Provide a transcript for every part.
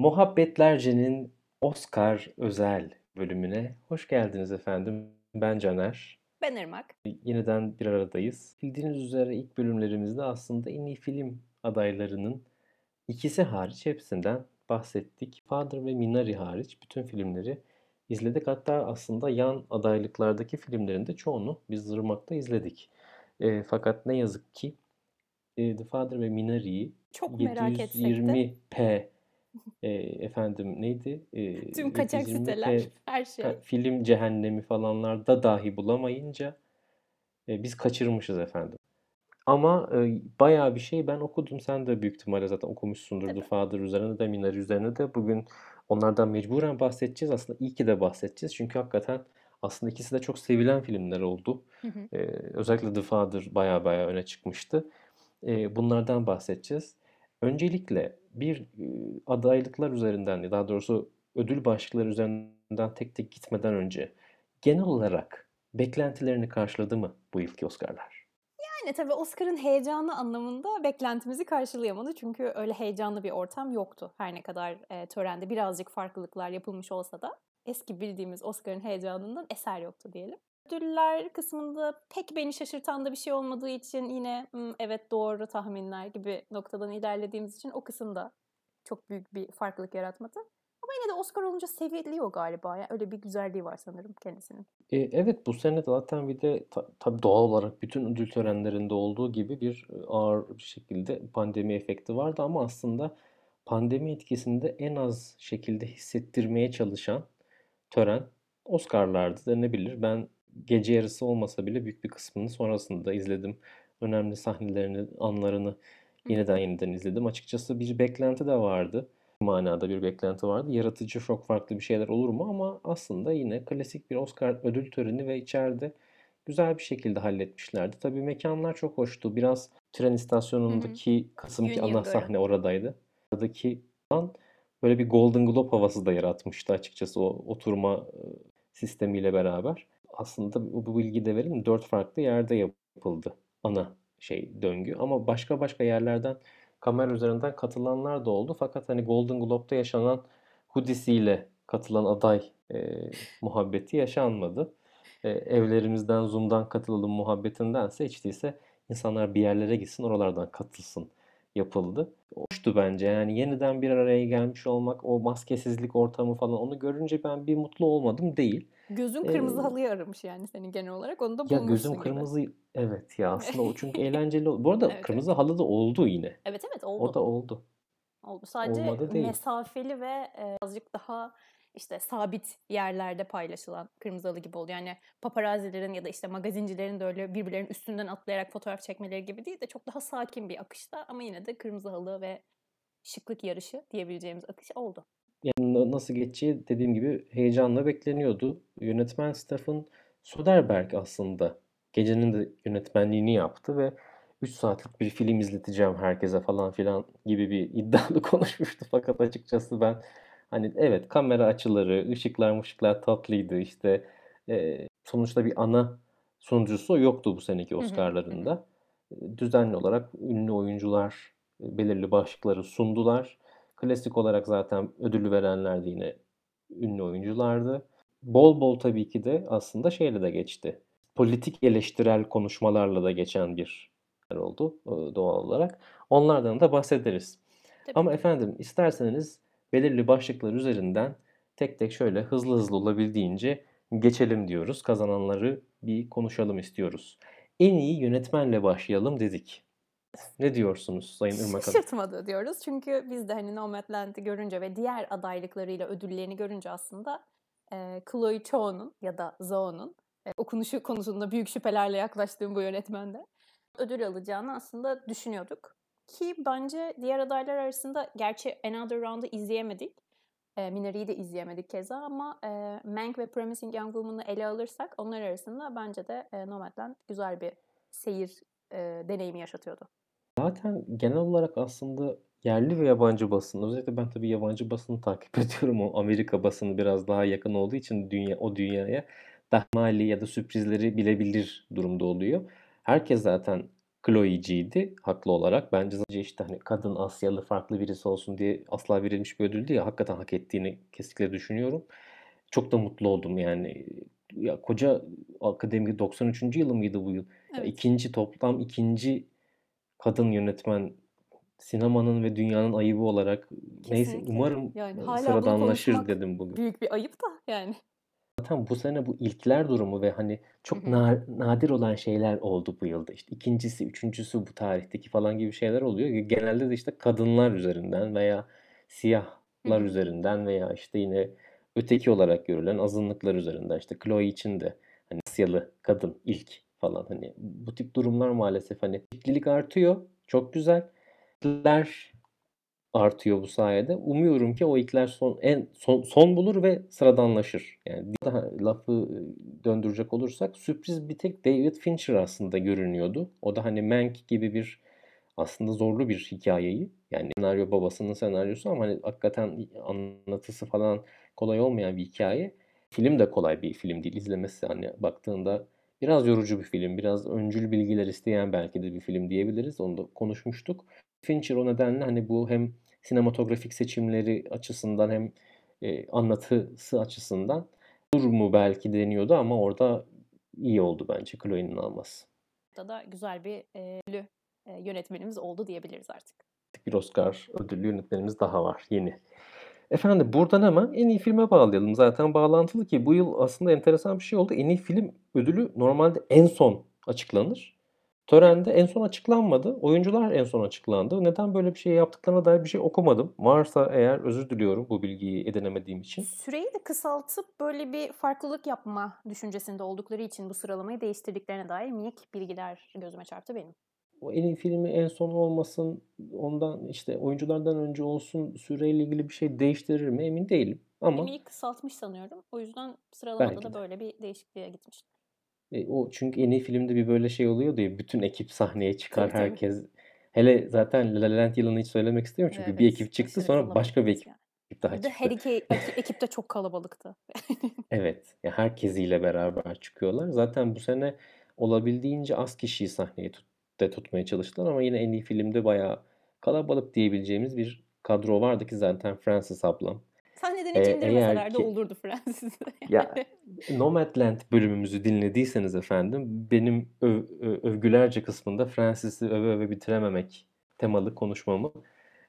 Muhabbetlerce'nin Oscar özel bölümüne hoş geldiniz efendim. Ben Caner. Ben Irmak. Yeniden bir aradayız. Bildiğiniz üzere ilk bölümlerimizde aslında en iyi film adaylarının ikisi hariç hepsinden bahsettik. Father ve Minari hariç bütün filmleri izledik. Hatta aslında yan adaylıklardaki filmlerin de çoğunu biz Zırmak'ta izledik. E, fakat ne yazık ki e, The Father ve Minari'yi Çok merak etsek de 720p e, efendim neydi? E, tüm kaçak 720p siteler, her ha, şey. film cehennemi falanlarda dahi bulamayınca e, biz kaçırmışız efendim. Ama e, bayağı bir şey ben okudum. Sen de büyük ihtimalle zaten okumuşsundur The Tabii. Father üzerine de Minari üzerine de. Bugün onlardan mecburen bahsedeceğiz. Aslında iyi ki de bahsedeceğiz. Çünkü hakikaten aslında ikisi de çok sevilen filmler oldu. Hı hı. E, özellikle The Father bayağı bayağı öne çıkmıştı. E, bunlardan bahsedeceğiz. Öncelikle bir adaylıklar üzerinden, daha doğrusu ödül başlıkları üzerinden tek tek gitmeden önce genel olarak beklentilerini karşıladı mı bu yılki Oscar'lar? Yani tabii Oscar'ın heyecanı anlamında beklentimizi karşılayamadı. Çünkü öyle heyecanlı bir ortam yoktu. Her ne kadar e, törende birazcık farklılıklar yapılmış olsa da eski bildiğimiz Oscar'ın heyecanından eser yoktu diyelim. Ödüller kısmında pek beni şaşırtan da bir şey olmadığı için yine "Hmm, evet doğru tahminler gibi noktadan ilerlediğimiz için o kısımda çok büyük bir farklılık yaratmadı. Ama yine de Oscar olunca seviliyor galiba. Yani öyle bir güzelliği var sanırım kendisinin. E, evet bu sene zaten bir de ta- tabii doğal olarak bütün ödül törenlerinde olduğu gibi bir e, ağır bir şekilde pandemi efekti vardı ama aslında pandemi etkisini de en az şekilde hissettirmeye çalışan tören Oscar'lardı denebilir. Ben gece yarısı olmasa bile büyük bir kısmını sonrasında izledim. Önemli sahnelerini, anlarını yeniden yeniden izledim. Açıkçası bir beklenti de vardı. Bu manada bir beklenti vardı. Yaratıcı çok farklı bir şeyler olur mu? Ama aslında yine klasik bir Oscar ödül töreni ve içeride güzel bir şekilde halletmişlerdi. Tabii mekanlar çok hoştu. Biraz tren istasyonundaki kısımki ana Borough. sahne oradaydı. Oradaki böyle bir Golden Globe havası da yaratmıştı açıkçası o oturma sistemiyle beraber. Aslında bu, bilgi de verelim. Dört farklı yerde yapıldı ana şey döngü. Ama başka başka yerlerden kamera üzerinden katılanlar da oldu. Fakat hani Golden Globe'da yaşanan Hoodie'siyle katılan aday e, muhabbeti yaşanmadı. E, evlerimizden Zoom'dan katılalım muhabbetindense hiç değilse insanlar bir yerlere gitsin oralardan katılsın yapıldı. Hoştu bence yani yeniden bir araya gelmiş olmak o maskesizlik ortamı falan onu görünce ben bir mutlu olmadım değil. Gözün kırmızı halıyı aramış yani senin genel olarak. Onu da ya gözüm bulmuşsun gibi. kırmızı evet ya aslında o çünkü eğlenceli. ol- Bu arada Evet evet. kırmızı halı da oldu yine. Evet evet O oldu. da oldu. Oldu. Sadece Olmadı değil. mesafeli ve e, azıcık daha işte sabit yerlerde paylaşılan kırmızı halı gibi oldu. Yani paparazilerin ya da işte magazincilerin de öyle birbirlerinin üstünden atlayarak fotoğraf çekmeleri gibi değil de çok daha sakin bir akışta ama yine de kırmızı halı ve şıklık yarışı diyebileceğimiz akış oldu. Nasıl geçeceği dediğim gibi heyecanla bekleniyordu. Yönetmen Stefan Soderbergh aslında gecenin de yönetmenliğini yaptı ve 3 saatlik bir film izleteceğim herkese falan filan gibi bir iddialı konuşmuştu. Fakat açıkçası ben hani evet kamera açıları, ışıklar mışıklar tatlıydı işte e, sonuçta bir ana sunucusu yoktu bu seneki. Oscar'larında. Düzenli olarak ünlü oyuncular belirli başlıkları sundular. Klasik olarak zaten ödülü verenler de yine ünlü oyunculardı. Bol bol tabii ki de aslında şeyle de geçti. Politik eleştirel konuşmalarla da geçen bir yer oldu e, doğal olarak. Onlardan da bahsederiz. Tabii Ama efendim isterseniz belirli başlıklar üzerinden tek tek şöyle hızlı hızlı olabildiğince geçelim diyoruz. Kazananları bir konuşalım istiyoruz. En iyi yönetmenle başlayalım dedik. Ne diyorsunuz Sayın Irmak Hanım? Şaşırtmadı diyoruz. Çünkü biz de hani Nomadland'i görünce ve diğer adaylıklarıyla ödüllerini görünce aslında e, Chloe Zhao'nun ya da Zhao'nun e, okunuşu konusunda büyük şüphelerle yaklaştığım bu yönetmende ödül alacağını aslında düşünüyorduk. Ki bence diğer adaylar arasında gerçi Another Round'ı izleyemedik. E, Minari'yi de izleyemedik keza ama e, Mank ve Promising Young Woman'ı ele alırsak onlar arasında bence de e, Nomadland güzel bir seyir e, deneyimi yaşatıyordu. Zaten genel olarak aslında yerli ve yabancı basın, özellikle ben tabii yabancı basını takip ediyorum. O Amerika basını biraz daha yakın olduğu için dünya o dünyaya daha mali ya da sürprizleri bilebilir durumda oluyor. Herkes zaten Chloe'ciydi haklı olarak. Bence sadece işte hani kadın Asyalı farklı birisi olsun diye asla verilmiş bir ödül değil. Hakikaten hak ettiğini kesinlikle düşünüyorum. Çok da mutlu oldum yani. Ya koca akademi 93. yılı mıydı bu yıl? Ya Evet. ikinci toplam ikinci kadın yönetmen sinemanın ve dünyanın ayıbı olarak neyse Kesinlikle. umarım Yani e, hala sıradanlaşır dedim bugün. büyük bir ayıp da yani. Zaten bu sene bu ilkler durumu ve hani çok na- nadir olan şeyler oldu bu yılda. İşte ikincisi, üçüncüsü bu tarihteki falan gibi şeyler oluyor. Genelde de işte kadınlar üzerinden veya siyahlar üzerinden veya işte yine öteki olarak görülen azınlıklar üzerinden. İşte Chloe için de hani Asyalı kadın ilk falan hani bu tip durumlar maalesef hani çeşitlilik artıyor. Çok güzel. İlkler artıyor bu sayede. Umuyorum ki o ilkler son en son, son bulur ve sıradanlaşır. Yani daha lafı e, döndürecek olursak sürpriz bir tek David Fincher aslında görünüyordu. O da hani Mank gibi bir aslında zorlu bir hikayeyi yani senaryo babasının senaryosu ama hani hakikaten anlatısı falan kolay olmayan bir hikaye. Film de kolay bir film değil izlemesi hani baktığında biraz yorucu bir film, biraz öncül bilgiler isteyen belki de bir film diyebiliriz. Onu da konuşmuştuk. Fincher o nedenle hani bu hem sinematografik seçimleri açısından hem e, anlatısı açısından dur mu belki deniyordu ama orada iyi oldu bence Chloe'nin alması. Burada da güzel bir e, e, yönetmenimiz oldu diyebiliriz artık. Bir Oscar ödüllü yönetmenimiz daha var yeni. Efendim buradan hemen en iyi filme bağlayalım. Zaten bağlantılı ki bu yıl aslında enteresan bir şey oldu. En iyi film ödülü normalde en son açıklanır. Törende en son açıklanmadı. Oyuncular en son açıklandı. Neden böyle bir şey yaptıklarına dair bir şey okumadım. Varsa eğer özür diliyorum bu bilgiyi edinemediğim için. Süreyi de kısaltıp böyle bir farklılık yapma düşüncesinde oldukları için bu sıralamayı değiştirdiklerine dair minik bilgiler gözüme çarptı benim. O en iyi filmi en son olmasın, ondan işte oyunculardan önce olsun süreyle ilgili bir şey değiştirir mi emin değilim. Ama Filmi kısaltmış sanıyorum. O yüzden sıralamada da böyle bir değişikliğe gitmiş. E, o çünkü en iyi filmde bir böyle şey oluyordu ya bütün ekip sahneye çıkar Tabii tabii. herkes. Hele zaten La La Land yılını hiç söylemek istemiyorum çünkü bir Evet, ekip çıktı sonra başka bir ekip yani. daha Bir çıktı. her iki ek- ekip de çok kalabalıktı. Evet, ya herkesiyle beraber çıkıyorlar. Zaten bu sene olabildiğince az kişiyi sahneye tut, de tutmaya çalıştılar ama yine en iyi filmde bayağı kalabalık diyebileceğimiz bir kadro vardı ki zaten Francis ablam. Sahneden hiç indirmeseler de ki olurdu Fransız'da ya. Nomadland bölümümüzü dinlediyseniz efendim benim öv- övgülerce kısmında Francis'i öve öve bitirememek temalı konuşmamı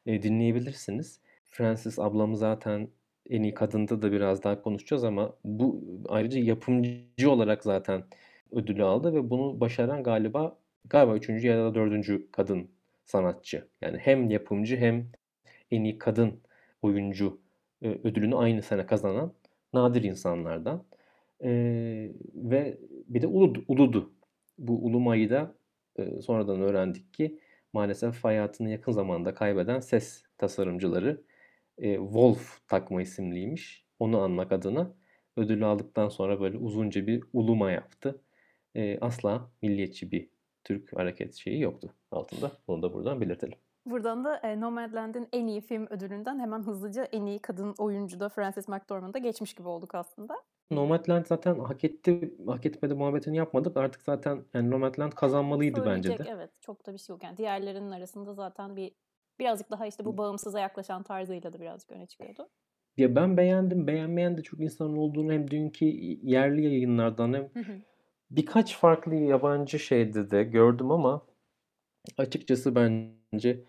e, dinleyebilirsiniz. Francis ablamı zaten en iyi kadında da biraz daha konuşacağız ama bu ayrıca yapımcı olarak zaten ödülü aldı ve bunu başaran galiba galiba üçüncü ya da dördüncü kadın sanatçı. Yani hem yapımcı hem en iyi kadın oyuncu e, ödülünü aynı sene kazanan nadir insanlardan. Ee, ve bir de Uludu. Uludu. Bu Uluma'yı da e, sonradan öğrendik ki maalesef hayatını yakın zamanda kaybeden ses tasarımcıları e, Wolf takma isimliymiş. Onu anmak adına ödülü aldıktan sonra böyle uzunca bir uluma yaptı. E, asla milliyetçi bir Türk hareket şeyi yoktu altında. Bunu da buradan belirtelim. Buradan da e, Nomadland'in en iyi film ödülünden hemen hızlıca en iyi kadın oyuncu da Frances McDormand'a geçmiş gibi olduk aslında. Nomadland zaten hak etti, hak etmedi muhabbetini yapmadık. Artık zaten yani Nomadland kazanmalıydı bence de. evet çok da bir şey yok. Yani diğerlerinin arasında zaten bir birazcık daha işte bu bağımsıza yaklaşan tarzıyla da birazcık öne çıkıyordu. Ya ben beğendim. Beğenmeyen de çok insan olduğunu hem dünkü yerli yayınlardan hem Hı hı. Birkaç farklı yabancı şeyde de gördüm ama açıkçası bence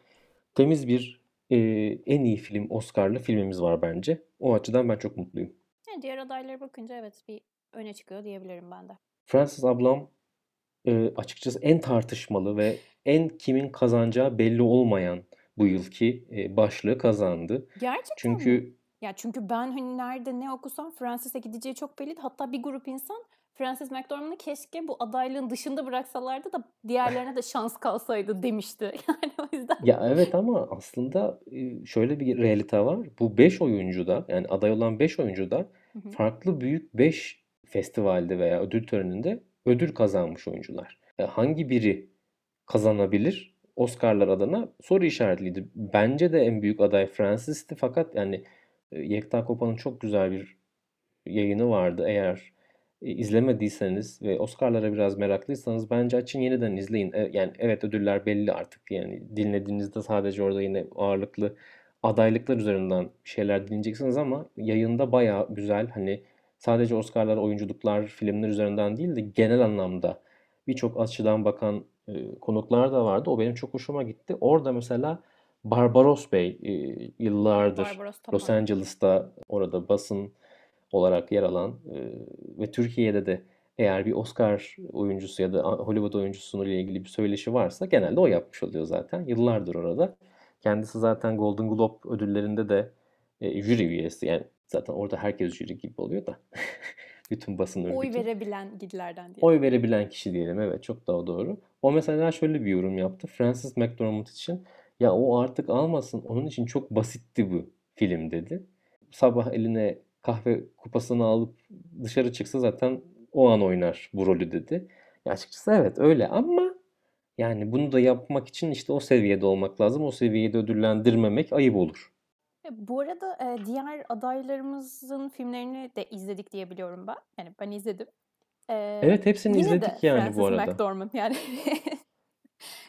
temiz bir e, en iyi film Oscar'lı filmimiz var bence. O açıdan ben çok mutluyum. Yani diğer adaylara bakınca evet bir öne çıkıyor diyebilirim ben de. Francis ablam e, açıkçası en tartışmalı ve en kimin kazanacağı belli olmayan bu yılki e, başlığı kazandı. Gerçekten mi? Çünkü Ya çünkü ben hani nerede ne okusam Frances'e gideceği çok belliydi. Hatta bir grup insan Frances McDormand'ı keşke bu adaylığın dışında bıraksalardı da diğerlerine de şans kalsaydı demişti. Yani o yüzden. ya evet ama aslında e, şöyle bir realite var. Bu 5 oyuncu da yani aday olan 5 oyuncu da Hı hı. farklı büyük 5 festivalde veya ödül töreninde ödül kazanmış oyuncular. E, hangi biri kazanabilir? Oscar'lar adına soru işaretliydi. Bence de en büyük aday Francis'ti fakat yani e, Yekta Kopa'nın çok güzel bir yayını vardı. Eğer izlemediyseniz ve Oscar'lara biraz meraklıysanız bence açın yeniden izleyin. E, yani evet ödüller belli artık. Yani dinlediğinizde sadece orada yine ağırlıklı adaylıklar üzerinden şeyler dinleyeceksiniz ama yayında baya güzel hani sadece Oscar'lar, oyunculuklar, filmler üzerinden değil de genel anlamda birçok açıdan bakan e, konuklar da vardı. O benim çok hoşuma gitti. Orada mesela Barbaros Bey e, yıllardır Barbaros Los. Angeles'ta orada basın olarak yer alan e, ve Türkiye'de de eğer bir Oscar oyuncusu ya da Hollywood oyuncusunun ile ilgili bir söyleşi varsa genelde o yapmış oluyor zaten. Yıllardır orada. Kendisi zaten Golden Globe ödüllerinde de e, jüri üyesi. Yani zaten orada herkes jüri gibi oluyor da. Bütün basın örgütü. Oy verebilen gidilerden diye. Oy verebilen kişi diyelim. Evet çok daha doğru. O mesela şöyle bir yorum yaptı. Francis McDormand için ya o artık almasın. Onun için çok basitti bu film dedi. Sabah eline kahve kupasını alıp dışarı çıksa zaten o an oynar bu rolü dedi. Ya açıkçası evet öyle ama yani bunu da yapmak için işte o seviyede olmak lazım. O seviyede ödüllendirmemek ayıp olur. E, Bu arada e, diğer adaylarımızın filmlerini de izledik diye biliyorum ben. Yani ben izledim. E, Evet hepsini yine de izledik yani Frances bu arada. McDormand yani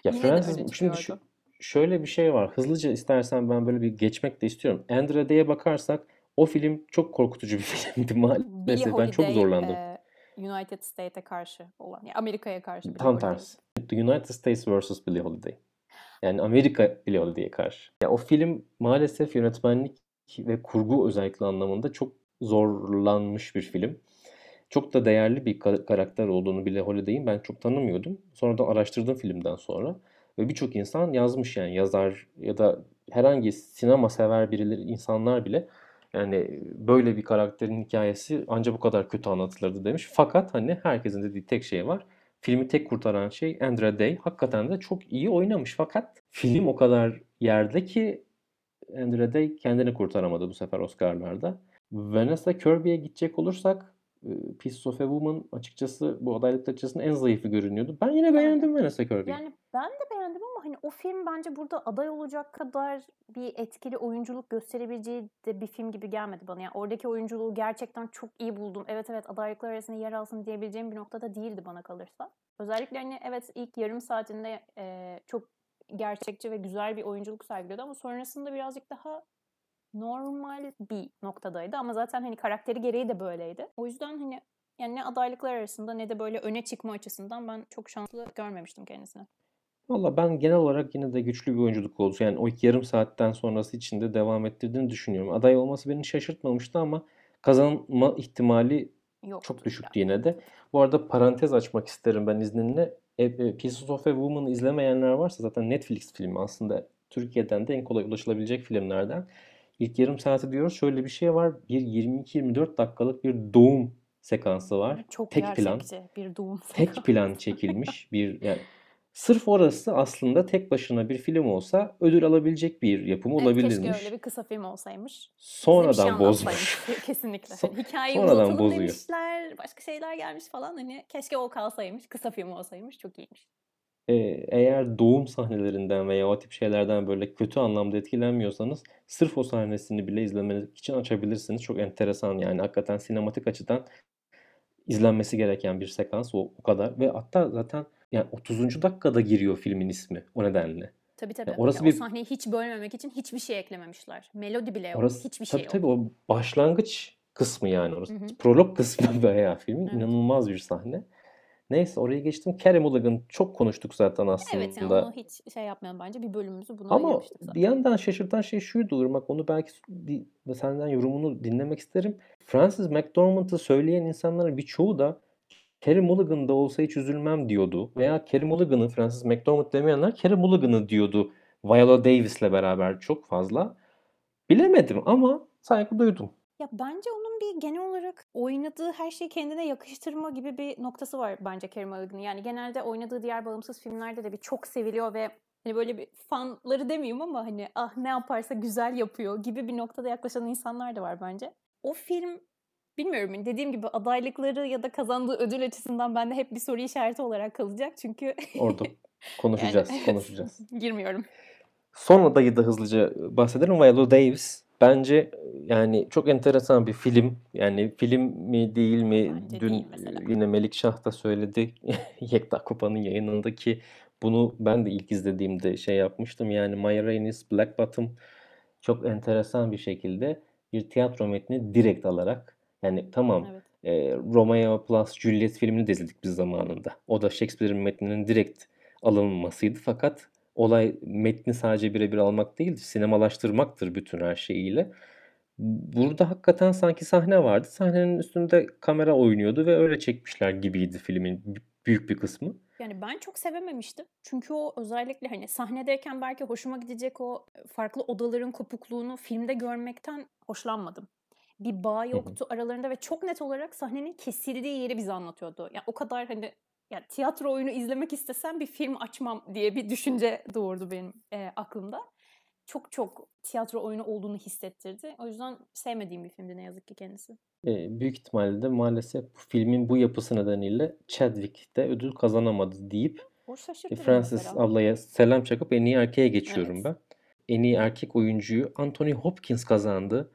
Ya yine de Francis şimdi şu- şöyle bir şey var. Hızlıca istersen ben böyle bir geçmek de istiyorum. Andrade'ye bakarsak o film çok korkutucu bir filmdi Billie maalesef. Ben çok Holiday zorlandım. e, United States'e karşı olan, yani Amerika'ya karşı Billie Tam tersi. The United States vs. Billie Holiday. Yani Amerika Billie Holiday'e karşı. Ya o film maalesef yönetmenlik ve kurgu özellikle anlamında çok zorlanmış bir film. Çok da değerli bir ka- karakter olduğunu Billie Holiday'in ben çok tanımıyordum. Sonradan araştırdım filmden sonra. Ve birçok insan yazmış yani yazar ya da herhangi sinema sever birileri, insanlar bile yani böyle bir karakterin hikayesi ancak bu kadar kötü anlatılırdı demiş. Fakat hani herkesin dediği tek şey var. Filmi tek kurtaran şey Andra Day. Hakikaten de çok iyi oynamış. Fakat film o kadar yerde ki Andra Day kendini kurtaramadı bu sefer Oscar'larda. Vanessa Kirby'ye gidecek olursak e, Piece of a Woman açıkçası bu adaylık açısından en zayıfı görünüyordu. Ben yine beğendim Vanessa Kirby'yi. Yani ben de beğendim ama hani o film bence burada aday olacak kadar bir etkili oyunculuk gösterebileceği de bir film gibi gelmedi bana. Yani oradaki oyunculuğu gerçekten çok iyi buldum. Evet evet adaylıklar arasında yer alsın diyebileceğim bir noktada değildi bana kalırsa. Özellikle hani evet ilk yarım saatinde e, çok gerçekçi ve güzel bir oyunculuk sergiliyordu ama sonrasında birazcık daha normal bir noktadaydı ama zaten hani karakteri gereği de böyleydi. O yüzden hani yani ne adaylıklar arasında ne de böyle öne çıkma açısından ben çok şanslı görmemiştim kendisini. Valla ben genel olarak yine de güçlü bir oyunculuk oldu. Yani o yarım saatten sonrası için de devam ettirdiğini düşünüyorum. Aday olması beni şaşırtmamıştı ama kazanma ihtimali Yok. çok düşüktü yine de. Bu arada parantez açmak isterim ben izninle. E, e, Pieces of a Woman'ı izlemeyenler varsa zaten Netflix filmi aslında Türkiye'den de en kolay ulaşılabilecek filmlerden. İlk yarım saati diyoruz. Şöyle bir şey var. Bir 22-24 dakikalık bir doğum sekansı var. Çok Tek plan. bir doğum Tek sekansı. plan çekilmiş bir yani sırf orası aslında tek başına bir film olsa ödül alabilecek bir yapım Evet, olabilirmiş. keşke öyle bir kısa film olsaymış. Şey Sonradan bozmuş. anlatsaymış. Kesinlikle. Hani hikayeyi sonradan bozuyor. demişler. Başka şeyler gelmiş falan. Hani keşke o kalsaymış. Kısa film olsaymış. Çok iyiymiş. Eğer doğum sahnelerinden veya o tip şeylerden böyle kötü anlamda etkilenmiyorsanız sırf o sahnesini bile izlemek için açabilirsiniz. Çok enteresan yani hakikaten sinematik açıdan izlenmesi gereken bir sekans o, o kadar ve hatta zaten yani 30. dakikada giriyor filmin ismi o nedenle. Tabii tabii. Ya orası Ya bir- O sahneyi hiç bölmemek için hiçbir şey eklememişler. Melodi bile yok. Orası Hiçbir tabii şey tabii yok. o başlangıç kısmı yani orası. Hı. Prolog kısmı bayağı filmin. Evet. inanılmaz bir sahne. Neyse oraya geçtim. Carey Mulligan çok konuştuk zaten aslında. Evet yani onu hiç şey yapmayalım bence. Bir bölümümüzü buna Ama ayırmıştık bir zaten. yandan şaşırtan şey şuydu Irmak. Onu belki bir, senden yorumunu dinlemek isterim. Francis McDormand'ı söyleyen insanların birçoğu da Carey Mulligan da olsa hiç üzülmem diyordu. Veya Carey Mulligan'ı Francis McDormand demeyenler Carey Mulligan'ı diyordu. Viola Davis'le beraber çok fazla. Bilemedim ama saygı duydum. Ya bence onun bir genel olarak oynadığı her şeyi kendine yakıştırma gibi bir noktası var bence Carey Mulligan'ın. Yani genelde oynadığı diğer bağımsız filmlerde de bir çok seviliyor ve hani böyle bir fanları demeyeyim ama hani ah ne yaparsa güzel yapıyor gibi bir noktada yaklaşan insanlar da var bence. O film bilmiyorum hani dediğim gibi adaylıkları ya da kazandığı ödül açısından bende hep bir soru işareti olarak kalacak. Çünkü Orada konuşacağız, Yani konuşacağız. girmiyorum. Son adayı da hızlıca bahsedelim. Viola Davis. Bence yani çok enteresan bir film. Yani film mi değil mi? Bence Dün değil mesela. yine Melikşah da söyledi Yekta Kupa'nın yayınında ki bunu ben de ilk izlediğimde şey yapmıştım. Yani My Rain is Black Bottom çok enteresan bir şekilde bir tiyatro metni direkt alarak yani tamam Evet. e, Romeo plus Juliet filmini de izledik biz zamanında. O da Shakespeare'in metninin direkt alınmasıydı fakat olay metni sadece birebir almak değil, sinemalaştırmaktır bütün her şeyiyle. Burada hakikaten sanki sahne vardı. Sahnenin üstünde kamera oynuyordu ve öyle çekmişler gibiydi filmin büyük bir kısmı. Yani ben çok sevememiştim. Çünkü o özellikle hani sahnedeyken belki hoşuma gidecek o farklı odaların kopukluğunu filmde görmekten hoşlanmadım. Bir bağ Hı hı. yoktu aralarında ve çok net olarak sahnenin kesildiği yeri bize anlatıyordu. Yani o kadar hani yani tiyatro oyunu izlemek istesem bir film açmam diye bir düşünce doğurdu benim e, aklımda. Çok çok tiyatro oyunu olduğunu hissettirdi. O yüzden sevmediğim bir filmdi ne yazık ki kendisi. E, büyük ihtimalle de maalesef bu filmin bu yapısı nedeniyle Chadwick de ödül kazanamadı deyip e, Frances mesela. ablaya selam çakıp en iyi erkeğe geçiyorum Evet. ben. En iyi erkek oyuncuyu Anthony Hopkins kazandı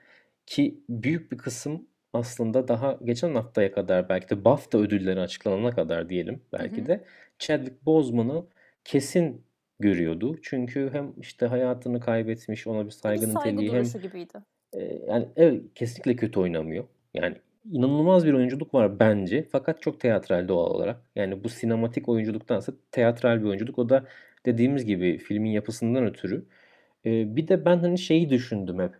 ki büyük bir kısım aslında daha geçen haftaya kadar belki de BAFTA ödülleri açıklanana kadar diyelim belki hı. de Chadwick Boseman'ı kesin görüyordu. Çünkü hem işte hayatını kaybetmiş ona bir bir saygı saygı niteliği hem duruşu gibiydi. e, yani evet kesinlikle kötü oynamıyor. Yani inanılmaz bir oyunculuk var bence fakat çok teatral doğal olarak. Yani bu sinematik oyunculuktansa teatral bir oyunculuk. O da dediğimiz gibi filmin yapısından ötürü. E, bir de ben hani şeyi düşündüm hep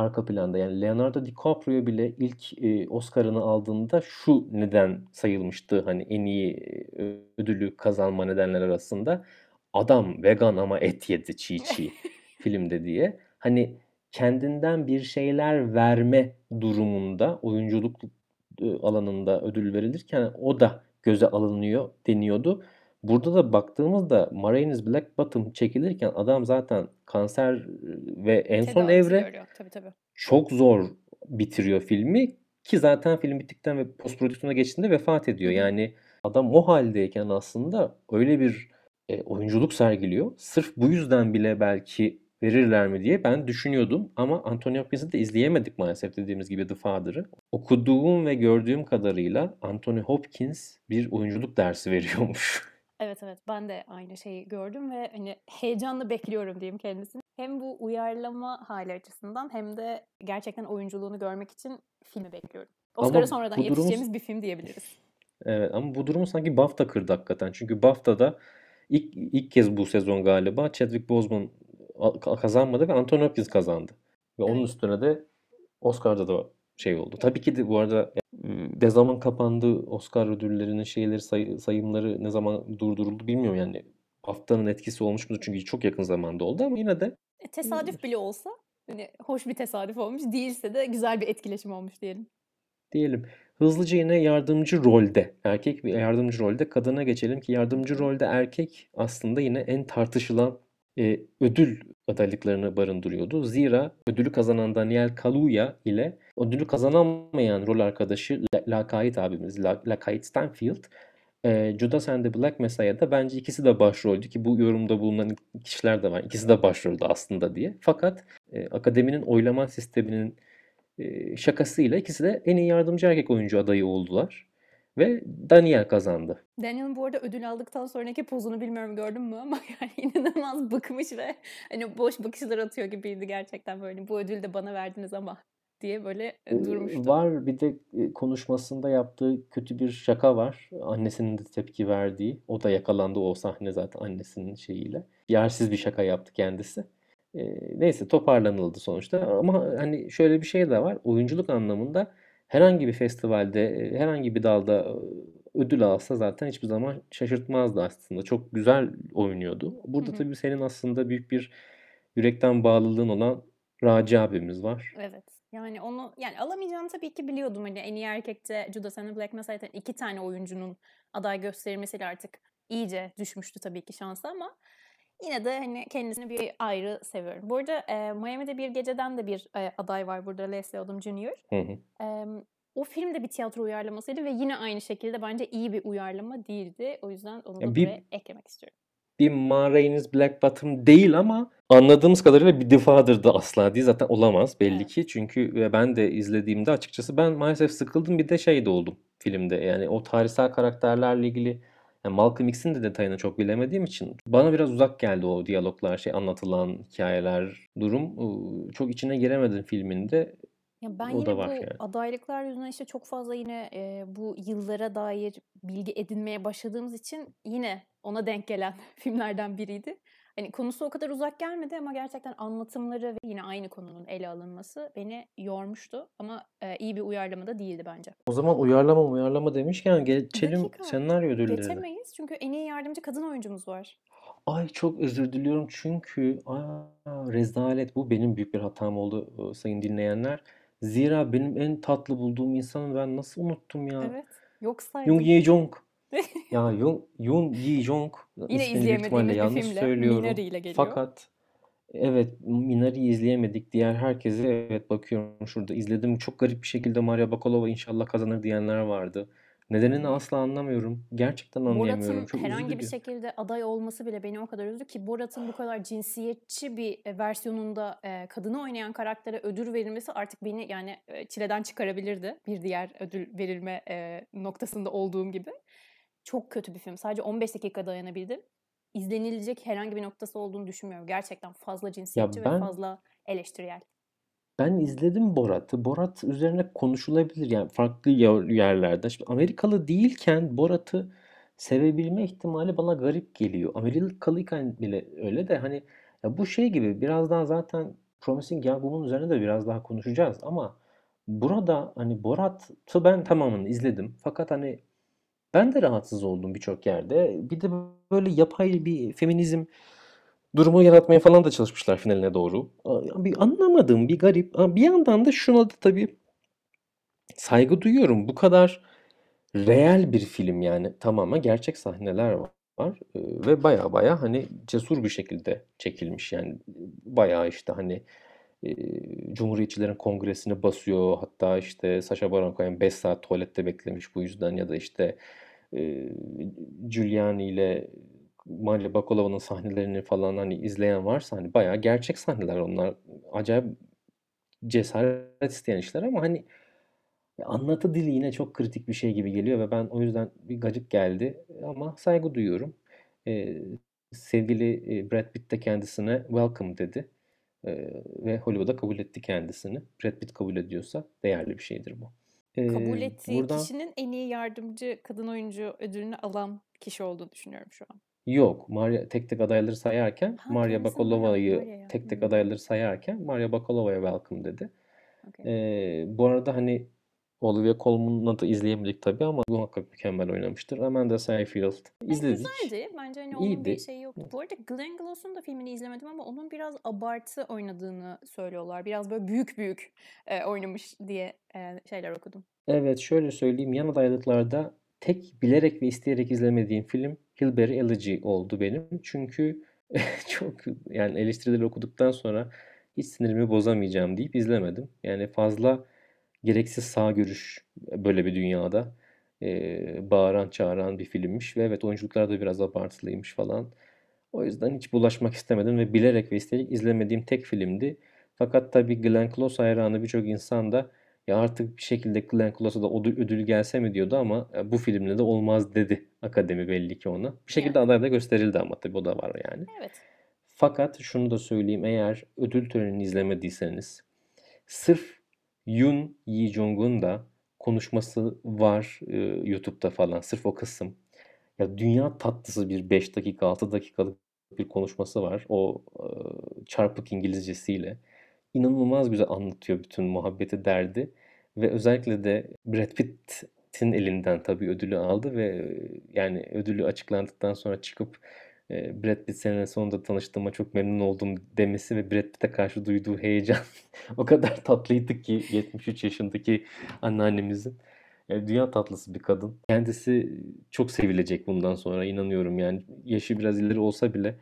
arka planda. Yani Leonardo DiCaprio bile ilk e, Oscar'ını aldığında şu neden sayılmıştı hani en iyi e, ödülü kazanma nedenler arasında. Adam vegan ama et yedi çiğ çiğ filmde diye. Hani kendinden bir şeyler verme durumunda oyunculuk e, alanında ödül verilirken o da göze alınıyor deniyordu. Burada da baktığımızda Ma Rain is Black Bottom çekilirken adam zaten kanser ve en son Tedavisi evre görüyor. Tabii tabii. çok zor bitiriyor filmi ki zaten film bittikten ve post prodüksiyona geçtiğinde vefat ediyor. Yani adam o haldeyken aslında öyle bir e, oyunculuk sergiliyor. Sırf bu yüzden bile belki verirler mi diye ben düşünüyordum. Ama Anthony Hopkins'i de izleyemedik maalesef dediğimiz gibi The Father'ı. Okuduğum ve gördüğüm kadarıyla Anthony Hopkins bir oyunculuk dersi veriyormuş. Evet evet ben de aynı şeyi gördüm ve hani heyecanla bekliyorum diyeyim kendisini. Hem bu uyarlama hali açısından hem de gerçekten oyunculuğunu görmek için filmi bekliyorum. Oscar'a sonradan durum yetişeceğimiz bir film diyebiliriz. Evet ama bu durumu sanki BAFTA kırdı hakikaten. Çünkü BAFTA'da ilk ilk kez bu sezon galiba Chadwick Boseman kazanmadı ve Anthony Hopkins kazandı. Ve onun Evet. üstüne de Oscar'da da şey oldu. Tabii ki de bu arada ne zaman kapandı Oscar ödüllerinin şeyleri say- sayımları ne zaman durduruldu bilmiyorum yani. BAFTA'nın etkisi olmuş mudur? Çünkü çok yakın zamanda oldu ama yine de E, tesadüf bile olsa hani hoş bir tesadüf olmuş. Değilse de güzel bir etkileşim olmuş diyelim. diyelim. Hızlıca yine yardımcı rolde, erkek bir yardımcı rolde kadına geçelim ki yardımcı rolde erkek aslında yine en tartışılan e, ödül adaylıklarını barındırıyordu. Zira ödülü kazanan Daniel Kaluuya ile ödülü kazanamayan rol arkadaşı La- Lakayt abimiz, La- Lakayt Stanfield, e, Judas and the Black Messiah'da bence ikisi de başroldü ki bu yorumda bulunan kişiler de var. İkisi de başroldü aslında diye. Fakat e, akademinin oylama sisteminin e, şakasıyla ikisi de en iyi yardımcı erkek oyuncu adayı oldular. Ve Daniel kazandı. Daniel'ın bu arada ödül aldıktan sonraki pozunu bilmiyorum gördün mü ama yani inanılmaz bıkmış ve hani boş bakışlar atıyor gibiydi gerçekten böyle. Bu ödülü de bana verdiniz ama diye böyle e, durmuştu. Var bir de e, konuşmasında yaptığı kötü bir şaka var. Annesinin de tepki verdiği. O da yakalandı o sahne zaten annesinin şeyiyle. Yersiz bir şaka yaptı kendisi. Neyse toparlanıldı sonuçta. Ama hani şöyle bir şey de var. Oyunculuk anlamında herhangi bir festivalde, e, herhangi bir dalda e, ödül alsa zaten hiçbir zaman şaşırtmazdı aslında. Çok güzel oynuyordu. Burada hı. tabii senin aslında büyük bir yürekten bağlılığın olan Raci abimiz var. Evet. Yani onu yani alamayacağını tabii ki biliyordum. Hani en iyi erkekte Judas and the Black Messiah'tan iki tane oyuncunun aday gösterilmesiyle artık iyice düşmüştü tabii ki şansı ama yine de hani kendisini bir ayrı seviyorum. Bu arada e, Miami'de bir geceden de bir e, aday var burada Leslie Odom Jr. Hı hı. E, o film de bir tiyatro uyarlamasıydı ve yine aynı şekilde bence iyi bir uyarlama değildi. O yüzden onu da bir buraya eklemek istiyorum. bir Ma Rainey's Black Bottom değil ama anladığımız kadarıyla bir The Father da asla değil. Zaten olamaz belli Evet. ki. Çünkü ve ben de izlediğimde açıkçası ben maalesef sıkıldım. Bir de şey de oldum filmde. Yani o tarihsel karakterlerle ilgili yani Malcolm X'in de detayını çok bilemediğim için bana biraz uzak geldi o diyaloglar, şey anlatılan hikayeler, durum. Çok içine giremedim filminde. Ya ben O yine da var bu yani. adaylıklar yüzünden işte çok fazla yine e, bu yıllara dair bilgi edinmeye başladığımız için yine ona denk gelen filmlerden biriydi. Hani konusu o kadar uzak gelmedi ama gerçekten anlatımları ve yine aynı konunun ele alınması beni yormuştu. Ama e, iyi bir uyarlama da değildi bence. O zaman uyarlama uyarlama demişken geçelim Dakika. senaryo ödüllerine. Geçemeyiz çünkü en iyi yardımcı kadın oyuncumuz var. Ay çok özür diliyorum çünkü aa, rezalet bu benim büyük bir hatam oldu e, sayın dinleyenler. Zira benim en tatlı bulduğum insanı ben nasıl unuttum ya? Evet. Yok saydım. Ye Jong. Ya Yoon, Yoon Ye Jong Yine izleyemediğimiz ihtimalle bir yanlış filmle söylüyorum. Minari ile geliyor. Fakat evet Minari'yi izleyemedik. Diğer herkese evet bakıyorum şurada izledim. Çok garip bir şekilde Maria Bakalova inşallah kazanır diyenler vardı. Nedenini Hmm. asla anlamıyorum. Gerçekten anlayamıyorum. Borat'ın Çok herhangi bir şekilde aday olması bile beni o kadar üzdü ki Borat'ın bu kadar cinsiyetçi bir e, versiyonunda e, kadını oynayan karaktere ödül verilmesi artık beni yani e, çileden çıkarabilirdi. Bir diğer ödül verilme e, noktasında olduğum gibi. Çok kötü bir film. Sadece 15 dakika dayanabildim. İzlenilecek herhangi bir noktası olduğunu düşünmüyorum. Gerçekten fazla cinsiyetçi ve ben- fazla eleştirel. Ben izledim Borat'ı. Borat üzerine konuşulabilir yani farklı yer- yerlerde. Şimdi Amerikalı değilken Borat'ı sevebilme ihtimali bana garip geliyor. Amerikalıyken bile öyle de hani ya bu şey gibi birazdan zaten Promising Young Woman üzerine de biraz daha konuşacağız ama burada hani Borat'ı ben tamamını izledim. Fakat hani ben de rahatsız oldum birçok yerde. Bir de böyle yapay bir feminizm durumu yaratmaya falan da çalışmışlar finaline doğru. Bir anlamadığım bir garip. Bir yandan da şuna da tabii saygı duyuyorum. Bu kadar real bir film yani tamamen gerçek sahneler var. Ee, Ve baya baya hani cesur bir şekilde çekilmiş yani baya işte hani e, Cumhuriyetçilerin kongresine basıyor. Hatta işte Sacha Baron Cohen 5 saat tuvalette beklemiş bu yüzden ya da işte e, Giuliani ile Maria Bakalova'nın sahnelerini falan hani izleyen varsa hani bayağı gerçek sahneler onlar. Acayip cesaret isteyen işler ama hani anlatı dili yine çok kritik bir şey gibi geliyor ve ben o yüzden bir gacık geldi ama saygı duyuyorum. Ee, sevgili Brad Pitt de kendisine welcome dedi Ee, ve Hollywood'a kabul etti kendisini. Brad Pitt kabul ediyorsa değerli bir şeydir bu. Ee, Kabul ettiği buradan kişinin en iyi yardımcı kadın oyuncu ödülünü alan kişi olduğunu düşünüyorum şu an. yok. Maria tek tek adayları sayarken Ha, Maria Bakalova'yı tek tek Hmm. adayları sayarken Maria Bakalova'ya welcome dedi. Okey. Ee, bu arada hani Olivia Colman'ı da izleyemedik tabii ama muhakkak mükemmel oynamıştır. Amanda Seyfried Yani izledik. güzeldi. Bence hani onun bir İyiydi. şeyi yoktu. Bu arada Glenn Close'un da filmini izlemedim ama onun biraz abartı oynadığını söylüyorlar. Biraz böyle büyük büyük e, oynamış diye e, şeyler okudum. Evet şöyle söyleyeyim yan adaylıklarda tek bilerek ve isteyerek izlemediğim film Hillbilly Elegy oldu benim. Çünkü çok yani eleştirileri okuduktan sonra hiç sinirimi bozamayacağım deyip izlemedim. Yani fazla gereksiz sağ görüş böyle bir dünyada e, bağıran çağıran bir filmmiş ve evet oyunculuklar da biraz abartılıymış falan. O yüzden hiç bulaşmak istemedim ve bilerek ve isteyerek izlemediğim tek filmdi. Fakat tabii Glenn Close hayranı birçok insan da ya artık bir şekilde Glenn Close'a da ödül, ödül gelse mi diyordu ama e, bu filmle de olmaz dedi akademi belli ki ona. Bir şekilde Yani. aday da gösterildi ama tabii o da var yani. Evet. Fakat şunu da söyleyeyim eğer ödül törenini izlemediyseniz sırf Yoon Yi Jong'un da konuşması var e, YouTube'da falan sırf o kısım. Ya dünya tatlısı bir 5 dakika 6 dakikalık bir konuşması var. O e, çarpık İngilizcesiyle. İnanılmaz güzel anlatıyor bütün muhabbeti derdi. Ve özellikle de Brad Pitt'in elinden tabii ödülü aldı ve e, yani ödülü açıklandıktan sonra çıkıp Brad Pitt senin sonunda tanıştığıma çok memnun oldum demesi ve Brad Pitt'e karşı duyduğu heyecan o kadar tatlıydı ki 73 yaşındaki anneannemizin. Yani dünya tatlısı bir kadın. Kendisi çok sevilecek bundan sonra inanıyorum yani. Yaşı biraz ileri olsa bile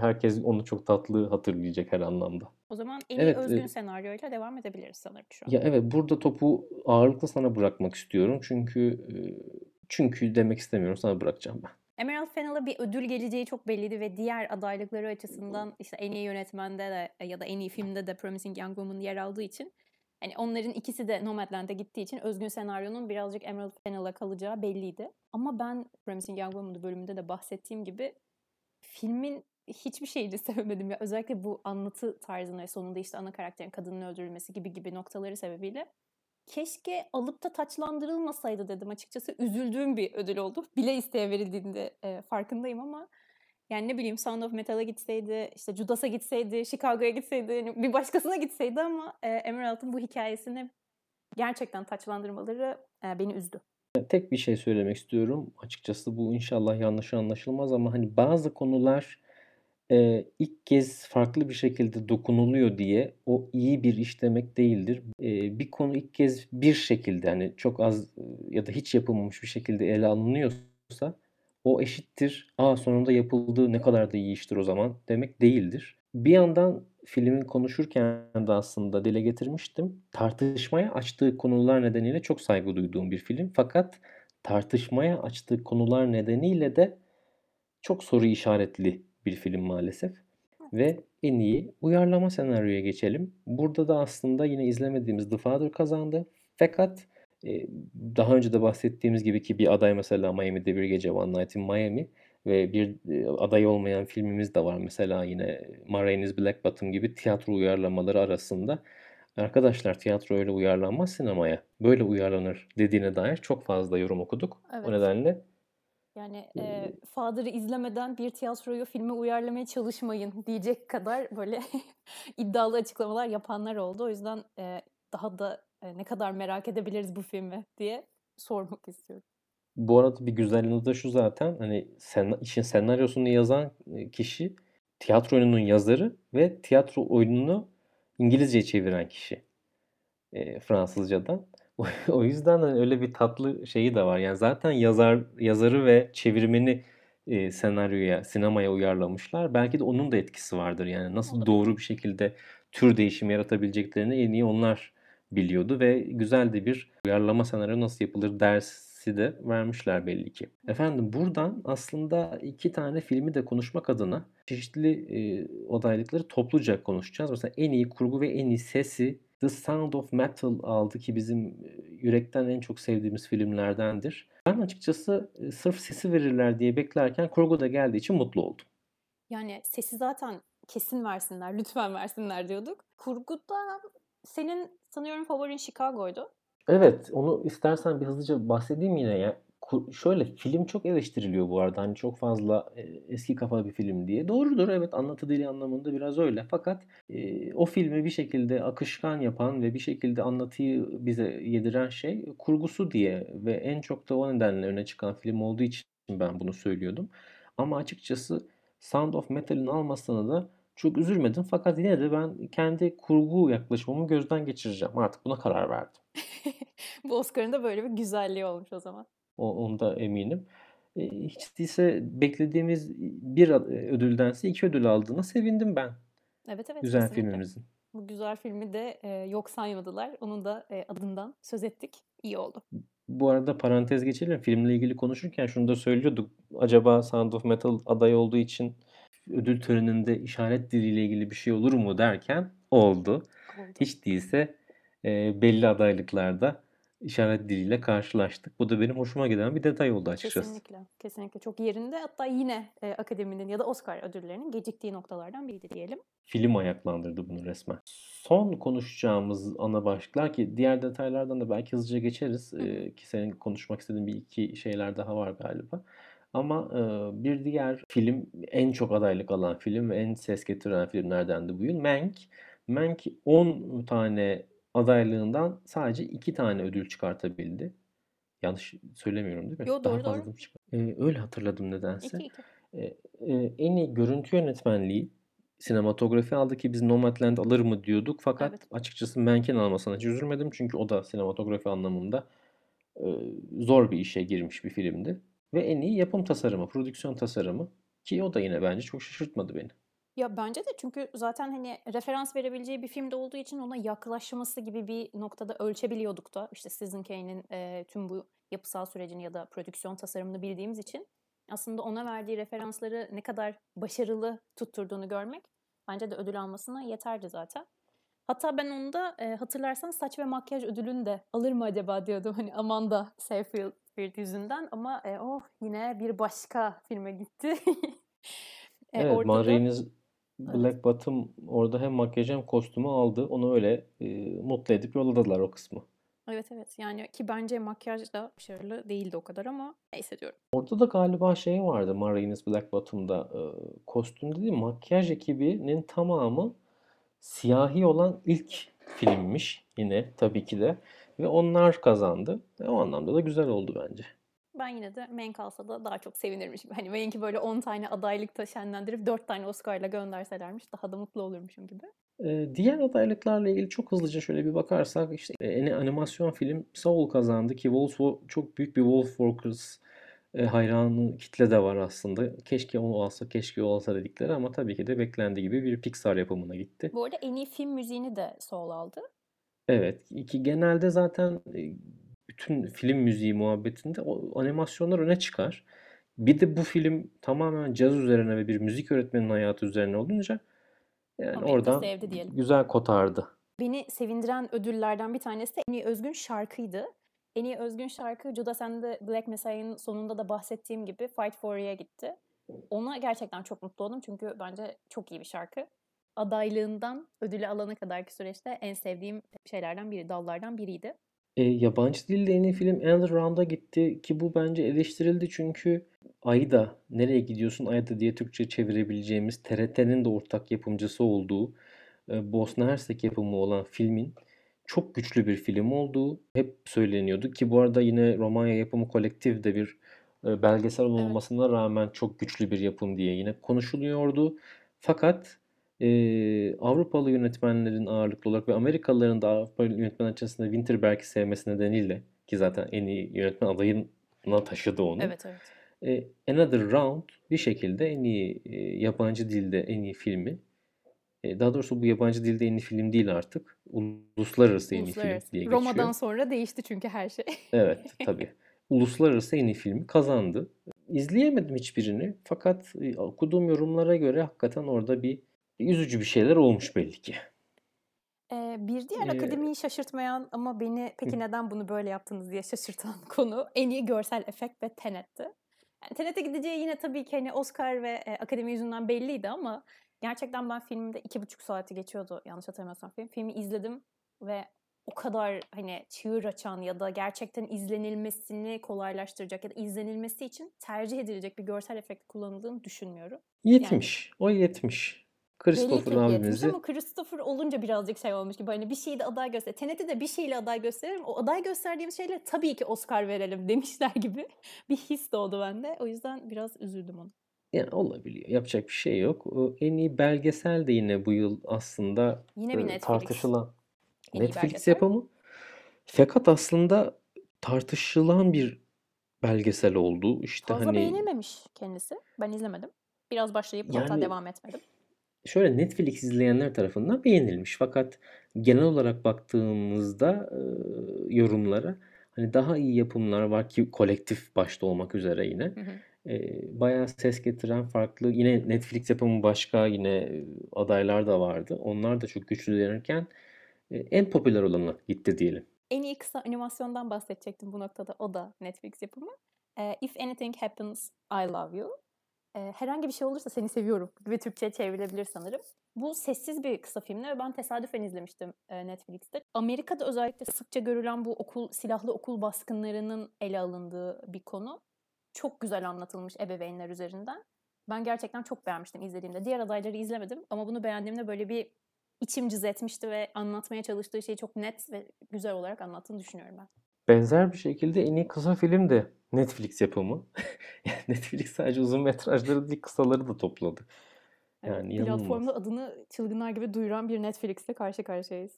herkes onu çok tatlı hatırlayacak her anlamda. O zaman en iyi Evet, özgün e, senaryoyla devam edebiliriz sanırım şu an. ya evet burada topu ağırlıklı sana bırakmak istiyorum. Çünkü çünkü demek istemiyorum sana bırakacağım ben. Emerald Fennell'a bir ödül geleceği çok belliydi ve diğer adaylıkları açısından işte en iyi yönetmende de ya da en iyi filmde de Promising Young Woman yer aldığı için hani onların ikisi de Nomadland'e gittiği için özgün senaryonun birazcık Emerald Fennell'a kalacağı belliydi. Ama ben Promising Young Woman bölümünde de bahsettiğim gibi filmin hiçbir şeyini sevemedim ya. Özellikle bu anlatı tarzını ve sonunda işte ana karakterin kadının öldürülmesi gibi gibi noktaları sebebiyle keşke alıp da taçlandırılmasaydı dedim açıkçası. Üzüldüğüm bir ödül oldu. Bile isteye verildiğinde e, farkındayım ama yani ne bileyim Sound of Metal'a gitseydi, işte Judas'a gitseydi, Chicago'ya gitseydi, hani bir başkasına gitseydi ama e, Emerald'ın bu hikayesini gerçekten taçlandırmaları e, beni üzdü. Tek bir şey söylemek istiyorum. Açıkçası bu inşallah yanlış anlaşılmaz ama hani bazı konular e, ilk kez farklı bir şekilde dokunuluyor diye o iyi bir iş demek değildir. E, bir konu ilk kez bir şekilde hani çok az ya da hiç yapılmamış bir şekilde ele alınıyorsa o eşittir. Aa sonunda yapıldı ne kadar da iyi iştir o zaman demek değildir. Bir yandan filmin konuşurken de aslında dile getirmiştim. Tartışmaya açtığı konular nedeniyle çok saygı duyduğum bir film. Fakat tartışmaya açtığı konular nedeniyle de çok soru işaretli bir film maalesef. Ve en iyi uyarlama senaryoya geçelim. Burada da aslında yine izlemediğimiz The Father kazandı. Fakat e, daha önce de bahsettiğimiz gibi ki bir aday mesela Miami'de bir gece One Night in Miami ve bir e, aday olmayan filmimiz de var. Mesela yine Ma Rainey's Black Bottom gibi tiyatro uyarlamaları arasında. Arkadaşlar tiyatro öyle uyarlanmaz sinemaya. Böyle uyarlanır dediğine dair çok fazla yorum okuduk. Evet. O nedenle Yani e, Father'ı izlemeden bir tiyatroyu filme uyarlamaya çalışmayın diyecek kadar böyle iddialı açıklamalar yapanlar oldu. O yüzden e, daha da e, ne kadar merak edebiliriz bu filmi diye sormak istiyorum. Bu arada bir güzelliği de şu zaten hani sen, işin senaryosunu yazan kişi tiyatro oyununun yazarı ve tiyatro oyununu İngilizceye çeviren kişi e, Fransızcadan. o yüzden hani öyle bir tatlı şeyi de var. Yani zaten yazar yazarı ve çevirmeni e, senaryoya, sinemaya uyarlamışlar. Belki de onun da etkisi vardır. Yani nasıl doğru bir şekilde tür değişimi yaratabileceklerini en iyi onlar biliyordu ve güzel de bir uyarlama senaryo nasıl yapılır dersi de vermişler belli ki. Efendim buradan aslında iki tane filmi de konuşmak adına çeşitli e, adaylıkları topluca konuşacağız. Mesela en iyi kurgu ve en iyi sesi The Sound of Metal aldı ki bizim yürekten en çok sevdiğimiz filmlerdendir. Ben açıkçası sırf sesi verirler diye beklerken kurgu da geldiği için mutlu oldum. Yani sesi zaten kesin versinler, lütfen versinler diyorduk. Kurguda senin sanıyorum favorin Chicago'ydu. Evet, onu istersen bir hızlıca bahsedeyim yine ya. Şöyle film çok eleştiriliyor bu arada. Hani çok fazla eski kafa bir film diye. Doğrudur evet anlatı dili anlamında biraz öyle. Fakat e, o filmi bir şekilde akışkan yapan ve bir şekilde anlatıyı bize yediren şey kurgusu diye ve en çok da o nedenle öne çıkan film olduğu için ben bunu söylüyordum. Ama açıkçası Sound of Metal'in almasına da çok üzülmedim. Fakat yine de ben kendi kurgu yaklaşımımı gözden geçireceğim. Artık buna karar verdim. Bu Oscar'ın da böyle bir güzelliği olmuş o zaman. O, onda eminim. E, hiç değilse beklediğimiz bir ödüldense iki ödül aldığına sevindim ben. Evet evet. Güzel kesinlikle. filmimizin. Bu güzel filmi de e, yok saymadılar. Onun da e, adından söz ettik. İyi oldu. Bu arada parantez geçelim. Filmle ilgili konuşurken şunu da söylüyorduk. Acaba Sound of Metal aday olduğu için ödül töreninde işaret diliyle ilgili bir şey olur mu derken oldu. Oldu. Hiç değilse e, belli adaylıklarda işaret diliyle karşılaştık. Bu da benim hoşuma giden bir detay oldu açıkçası. Kesinlikle. Kesinlikle çok yerinde. Hatta yine e, akademinin ya da Oscar ödüllerinin geciktiği noktalardan biriydi diyelim. Film ayaklandırdı bunu resmen. Son konuşacağımız ana başlıklar ki diğer detaylardan da belki hızlıca geçeriz. E, ki senin konuşmak istediğin bir iki şeyler daha var galiba. Ama e, bir diğer film en çok adaylık alan film ve en ses getiren filmlerden de bu yıl Mank. Mank 10 tane adaylığından sadece 2 tane ödül çıkartabildi. Yanlış söylemiyorum değil mi? Yo, Daha doğru, fazla doğru. mı çıkar- E, öyle hatırladım nedense. 2-2. E, e, en iyi görüntü yönetmenliği sinematografi aldı ki biz Nomadland alır mı diyorduk. Fakat Evet. açıkçası Mank'in almasına hiç üzülmedim. Çünkü o da sinematografi anlamında e, zor bir işe girmiş bir filmdi. Ve en iyi yapım tasarımı, prodüksiyon tasarımı ki o da yine bence çok şaşırtmadı beni. Ya bence de çünkü zaten hani referans verebileceği bir filmde olduğu için ona yaklaşması gibi bir noktada ölçebiliyorduk da. İşte Citizen Kane'in e, tüm bu yapısal sürecini ya da prodüksiyon tasarımını bildiğimiz için aslında ona verdiği referansları ne kadar başarılı tutturduğunu görmek bence de ödül almasına yeterdi zaten. Hatta ben onu da e, hatırlarsan saç ve makyaj ödülünü de alır mı acaba diyordum hani Amanda Seyfried yüzünden ama e, oh yine bir başka filme gitti. e, Evet, orada Ma da evet. Black Bottom orada hem makyaj hem kostümü aldı. Onu öyle e, mutlu edip yolladılar o kısmı. Evet evet yani ki bence makyaj da başarılı değildi o kadar ama neyse diyorum. Orada da galiba şey vardı Ma Rainey's Black Bottom'da e, kostüm değil makyaj ekibinin tamamı siyahi olan ilk filmmiş yine tabii ki de ve onlar kazandı. E, o anlamda da güzel oldu bence. Ben yine de Mank alsa da daha çok sevinirmişim. Hani Mank'i böyle 10 tane adaylıkta şenlendirip 4 tane Oscar'la gönderselermiş daha da mutlu olurmuşum gibi. Ee, diğer adaylıklarla ilgili çok hızlıca şöyle bir bakarsak işte e, en animasyon film Soul kazandı ki Wolf çok büyük bir Wolfwalkers e, hayranı kitle de var aslında. Keşke onu alsa, keşke o alsa dedikleri ama tabii ki de beklendiği gibi bir Pixar yapımına gitti. Bu arada en iyi film müziğini de Soul aldı. Evet, ki genelde zaten e, bütün film müziği muhabbetinde o animasyonlar öne çıkar. Bir de bu film tamamen caz üzerine ve bir müzik öğretmeninin hayatı üzerine olunca yani oradan sevdi diyelim. güzel kotardı. Beni sevindiren ödüllerden bir tanesi de en iyi özgün şarkıydı. En iyi özgün şarkı Judas and the Black Messiah'ın sonunda da bahsettiğim gibi Fight For You'ya gitti. Ona gerçekten çok mutlu oldum çünkü bence çok iyi bir şarkı. Adaylığından ödülü alana kadarki süreçte en sevdiğim şeylerden biri, dallardan biriydi. E, yabancı dilde en iyi film Another Round'a gitti ki bu bence eleştirildi çünkü Ayda nereye gidiyorsun Ayda diye Türkçe çevirebileceğimiz TRT'nin de ortak yapımcısı olduğu e, Bosna Hersek yapımı olan filmin çok güçlü bir film olduğu hep söyleniyordu ki bu arada yine Romanya yapımı kolektif de bir e, belgesel Evet. olmasına rağmen çok güçlü bir yapım diye yine konuşuluyordu. Fakat e, Avrupalı yönetmenlerin ağırlıklı olarak ve Amerikalıların da Avrupalı yönetmen açısından Winterberg'i sevmesi nedeniyle ki zaten en iyi yönetmen adayına taşıdı onu. Evet evet. E, Another Round bir şekilde en iyi e, yabancı dilde en iyi filmi. E, daha doğrusu bu yabancı dilde en iyi film değil artık. Uluslararası en iyi film Uluslararası. diye Roma'dan geçiyor. sonra değişti çünkü her şey. Evet tabii. Uluslararası en iyi filmi kazandı. İzleyemedim hiçbirini fakat okuduğum yorumlara göre hakikaten orada bir üzücü bir şeyler olmuş belli ki. Ee, bir diğer Ee, akademiyi şaşırtmayan ama beni peki neden bunu böyle yaptınız diye şaşırtan konu en iyi görsel efekt ve Tenet'ti. Yani Tenet'e gideceği yine tabii ki hani Oscar ve e, akademi yüzünden belliydi ama gerçekten ben filmde iki buçuk saati geçiyordu yanlış hatırlamıyorsam film. Filmi izledim ve o kadar hani çığır açan ya da gerçekten izlenilmesini kolaylaştıracak ya da izlenilmesi için tercih edilecek bir görsel efekt kullanıldığını düşünmüyorum. Yani Yetmiş. O yetmiş. Christopher abimizi ama Christopher olunca birazcık şey olmuş gibi hani bir şeyi de aday göster. Tenet'i de bir şeyle aday gösterelim. O aday gösterdiğimiz şeyle tabii ki Oscar verelim demişler gibi bir his doğdu bende. O yüzden biraz üzüldüm onu. yani olabiliyor. Yapacak bir şey yok. En iyi belgesel de yine bu yıl aslında Yine bir e, Netflix tartışılan en Netflix yapımı. Fakat aslında tartışılan bir belgesel oldu. İşte Fazla hani beğenilmemiş kendisi. Ben izlemedim. Biraz başlayıp yani devam etmedim. Şöyle Netflix izleyenler tarafından beğenilmiş. Fakat genel olarak baktığımızda e, yorumlara hani daha iyi yapımlar var ki kolektif başta olmak üzere yine. Hı hı. E, bayağı ses getiren farklı yine Netflix yapımı başka yine e, adaylar da vardı. Onlar da çok güçlülenirken e, en popüler olanı gitti diyelim. En iyi kısa animasyondan bahsedecektim bu noktada. O da Netflix yapımı. Ee, If Anything Happens, I Love You. Ee, herhangi bir şey olursa seni seviyorum gibi Türkçe'ye çevrilebilir sanırım. Bu sessiz bir kısa filmdi ve ben tesadüfen izlemiştim e, Netflix'te. Amerika'da özellikle sıkça görülen bu okul silahlı okul baskınlarının ele alındığı bir konu. Çok güzel anlatılmış ebeveynler üzerinden. Ben gerçekten çok beğenmiştim izlediğimde. Diğer adayları izlemedim ama bunu beğendiğimde böyle bir içim cız etmişti ve anlatmaya çalıştığı şeyi çok net ve güzel olarak anlattığını düşünüyorum ben. Benzer bir şekilde en iyi kısa film de Netflix yapımı. Netflix sadece uzun metrajları değil kısaları da topladı. Evet, Yani inanılmaz. platformda adını çılgınlar gibi duyuran bir Netflix'le karşı karşıyayız.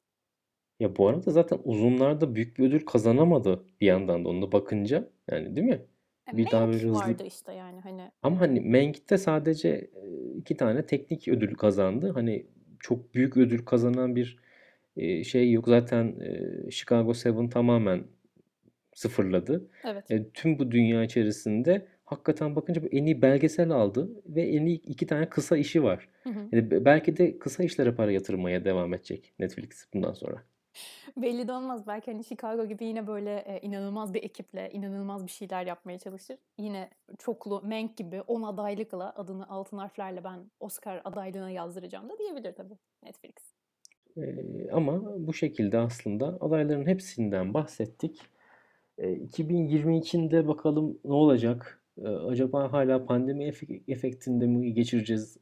Ya bu arada zaten uzunlarda büyük bir ödül kazanamadı bir yandan da ona bakınca. Yani değil mi? E, Bir daha Mank böyle hızlı vardı işte yani hani. ama hani Mank'te sadece e, iki tane teknik ödül kazandı. Hani çok büyük ödül kazanan bir e, şey yok. Zaten e, Chicago 7 tamamen sıfırladı. Evet. E, tüm bu dünya içerisinde hakikaten bakınca bu en iyi belgesel aldı ve en iyi iki tane kısa işi var. Hı hı. Yani be- belki de kısa işlere para yatırmaya devam edecek Netflix bundan sonra. Belli de olmaz. Belki hani Chicago gibi yine böyle e, inanılmaz bir ekiple inanılmaz bir şeyler yapmaya çalışır. Yine çoklu Mank gibi 10 adaylıkla adını altın harflerle ben Oscar adaylığına yazdıracağım da diyebilir tabii Netflix. Ee, ama bu şekilde aslında adayların hepsinden bahsettik. Ee, 2022'de bakalım ne olacak? Acaba hala pandemi efe- efektinde mi geçireceğiz?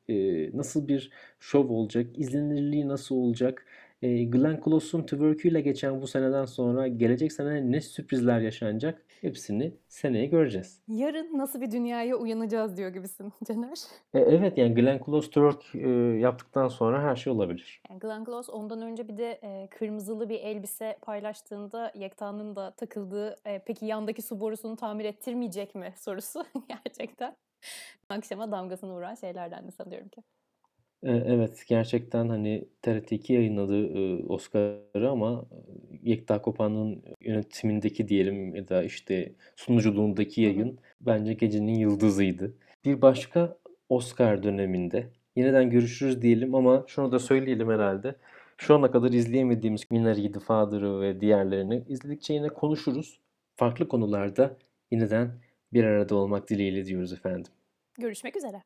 Nasıl bir şov olacak? İzlenirliği nasıl olacak? Ee, Glenn Close'un twerk'üyle geçen bu seneden sonra gelecek sene ne sürprizler yaşanacak? Hepsini seneye göreceğiz. Yarın nasıl bir dünyaya uyanacağız diyor gibisin Caner. E, evet yani Glenn Close twerk e, yaptıktan sonra her şey olabilir. Yani Glenn Close ondan önce bir de e, kırmızılı bir elbise paylaştığında Yekta'nın da takıldığı e, peki yandaki su borusunu tamir ettirmeyecek mi sorusu gerçekten akşama damgasını vuran şeylerden de sanıyorum ki. E, Evet gerçekten hani TRT2 yayınladı e, Oscar'ı ama e, Yekta Kopan'ın yönetimindeki diyelim ya da işte sunuculuğundaki yayın bence gecenin yıldızıydı. Bir başka Oscar döneminde yeniden görüşürüz diyelim ama şunu da söyleyelim herhalde. Şu ana kadar izleyemediğimiz Minari, The Father'ı ve diğerlerini izledikçe yine konuşuruz. Farklı konularda yeniden bir arada olmak dileğiyle diyoruz efendim. Görüşmek üzere.